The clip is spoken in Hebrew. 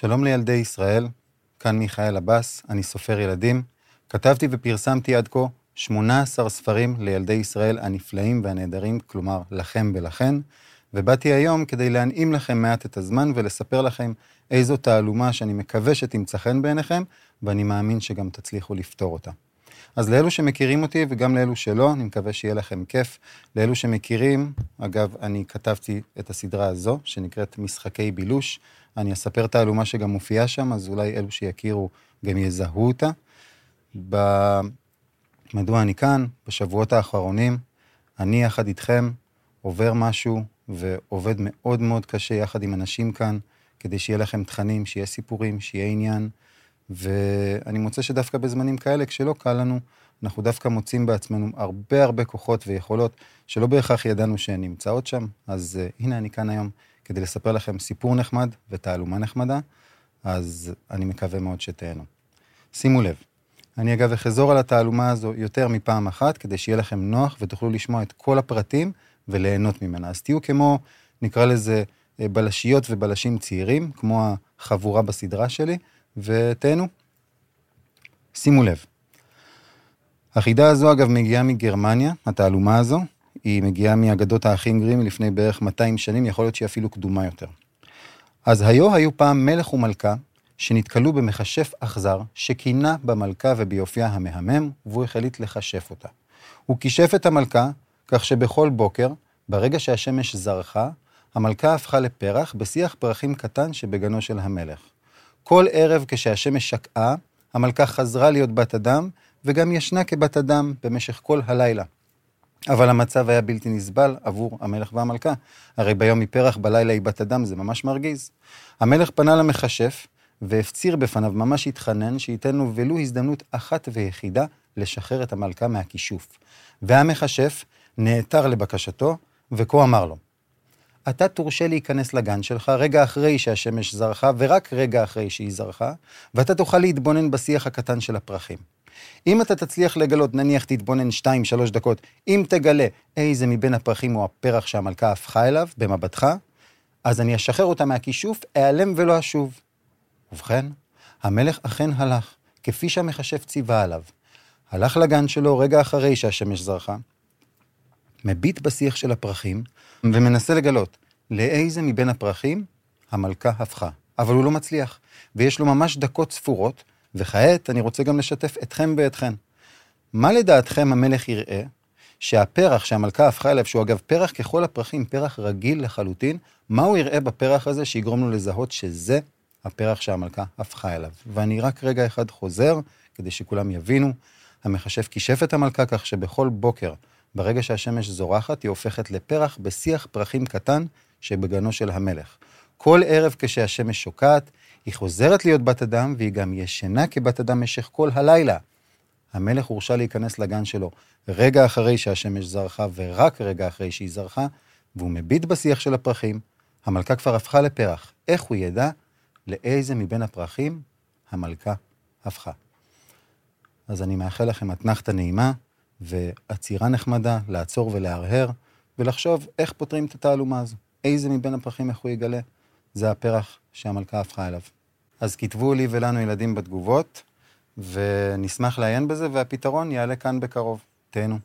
שלום לילדי ישראל, כאן מיכאל עבאס, אני סופר ילדים. כתבתי ופרסמתי עד כה 18 ספרים לילדי ישראל הנפלאים והנהדרים, כלומר לכם ולכן, ובאתי היום כדי להנעים לכם מעט את הזמן ולספר לכם איזו תעלומה שאני מקווה שתמצא חן בעיניכם, ואני מאמין שגם תצליחו לפתור אותה. אז לאלו שמכירים אותי וגם לאלו שלא, אני מקווה שיהיה לכם כיף. לאלו שמכירים, אגב, אני כתבתי את הסדרה הזו, שנקראת משחקי בילוש. אני אספר תעלומה שגם מופיעה שם, אז אולי אלו שיכירו גם יזהו אותה. ב... מדוע אני כאן? בשבועות האחרונים, אני יחד איתכם עובר משהו ועובד מאוד מאוד קשה יחד עם אנשים כאן, כדי שיהיה לכם תכנים, שיהיה סיפורים, שיהיה עניין. ואני מוצא שדווקא בזמנים כאלה, כשלא קל לנו, אנחנו דווקא מוצאים בעצמנו הרבה הרבה כוחות ויכולות שלא בהכרח ידענו שהן נמצאות שם. אז uh, הנה אני כאן היום כדי לספר לכם סיפור נחמד ותעלומה נחמדה, אז אני מקווה מאוד שתהנו. שימו לב, אני אגב אחזור על התעלומה הזו יותר מפעם אחת, כדי שיהיה לכם נוח ותוכלו לשמוע את כל הפרטים וליהנות ממנה. אז תהיו כמו, נקרא לזה, אה, בלשיות ובלשים צעירים, כמו החבורה בסדרה שלי, ותהנו. שימו לב. החידה הזו אגב מגיעה מגרמניה, התעלומה הזו, היא מגיעה מאגדות האחים גרים לפני בערך 200 שנים, יכול להיות שהיא אפילו קדומה יותר. אז היו היו פעם מלך ומלכה שנתקלו במכשף אכזר שכינה במלכה וביופייה המהמם, והוא החליט לכשף אותה. הוא כישף את המלכה, כך שבכל בוקר, ברגע שהשמש זרחה, המלכה הפכה לפרח בשיח פרחים קטן שבגנו של המלך. כל ערב כשהשמש שקעה, המלכה חזרה להיות בת אדם, וגם ישנה כבת אדם במשך כל הלילה. אבל המצב היה בלתי נסבל עבור המלך והמלכה. הרי ביום היא פרח, בלילה היא בת אדם, זה ממש מרגיז. המלך פנה למכשף, והפציר בפניו, ממש התחנן, שייתן לו ולו הזדמנות אחת ויחידה לשחרר את המלכה מהכישוף. והמכשף נעתר לבקשתו, וכה אמר לו, אתה תורשה להיכנס לגן שלך רגע אחרי שהשמש זרחה, ורק רגע אחרי שהיא זרחה, ואתה תוכל להתבונן בשיח הקטן של הפרחים. אם אתה תצליח לגלות, נניח תתבונן 2-3 דקות, אם תגלה איזה מבין הפרחים הוא הפרח שהמלכה הפכה אליו במבטך, אז אני אשחרר אותה מהכישוף, אעלם ולא אשוב. ובכן, המלך אכן הלך, כפי שהמכשף ציווה עליו. הלך לגן שלו רגע אחרי שהשמש זרחה, מביט בשיח של הפרחים, ומנסה לגלות לאיזה מבין הפרחים המלכה הפכה. אבל הוא לא מצליח, ויש לו ממש דקות ספורות, וכעת אני רוצה גם לשתף אתכם ואתכן. מה לדעתכם המלך יראה שהפרח שהמלכה הפכה אליו, שהוא אגב פרח ככל הפרחים, פרח רגיל לחלוטין, מה הוא יראה בפרח הזה שיגרום לו לזהות שזה הפרח שהמלכה הפכה אליו. ואני רק רגע אחד חוזר, כדי שכולם יבינו. המכשף כישף את המלכה כך שבכל בוקר, ברגע שהשמש זורחת, היא הופכת לפרח בשיח פרחים קטן שבגנו של המלך. כל ערב כשהשמש שוקעת, היא חוזרת להיות בת אדם, והיא גם ישנה כבת אדם משך כל הלילה. המלך הורשה להיכנס לגן שלו רגע אחרי שהשמש זרחה, ורק רגע אחרי שהיא זרחה, והוא מביט בשיח של הפרחים. המלכה כבר הפכה לפרח. איך הוא ידע לאיזה מבין הפרחים המלכה הפכה? אז אני מאחל לכם אתנחתא נעימה ועצירה נחמדה, לעצור ולהרהר, ולחשוב איך פותרים את התעלומה הזו. איזה מבין הפרחים, איך הוא יגלה? זה הפרח שהמלכה הפכה אליו. אז כתבו לי ולנו ילדים בתגובות, ונשמח לעיין בזה, והפתרון יעלה כאן בקרוב. תהנו.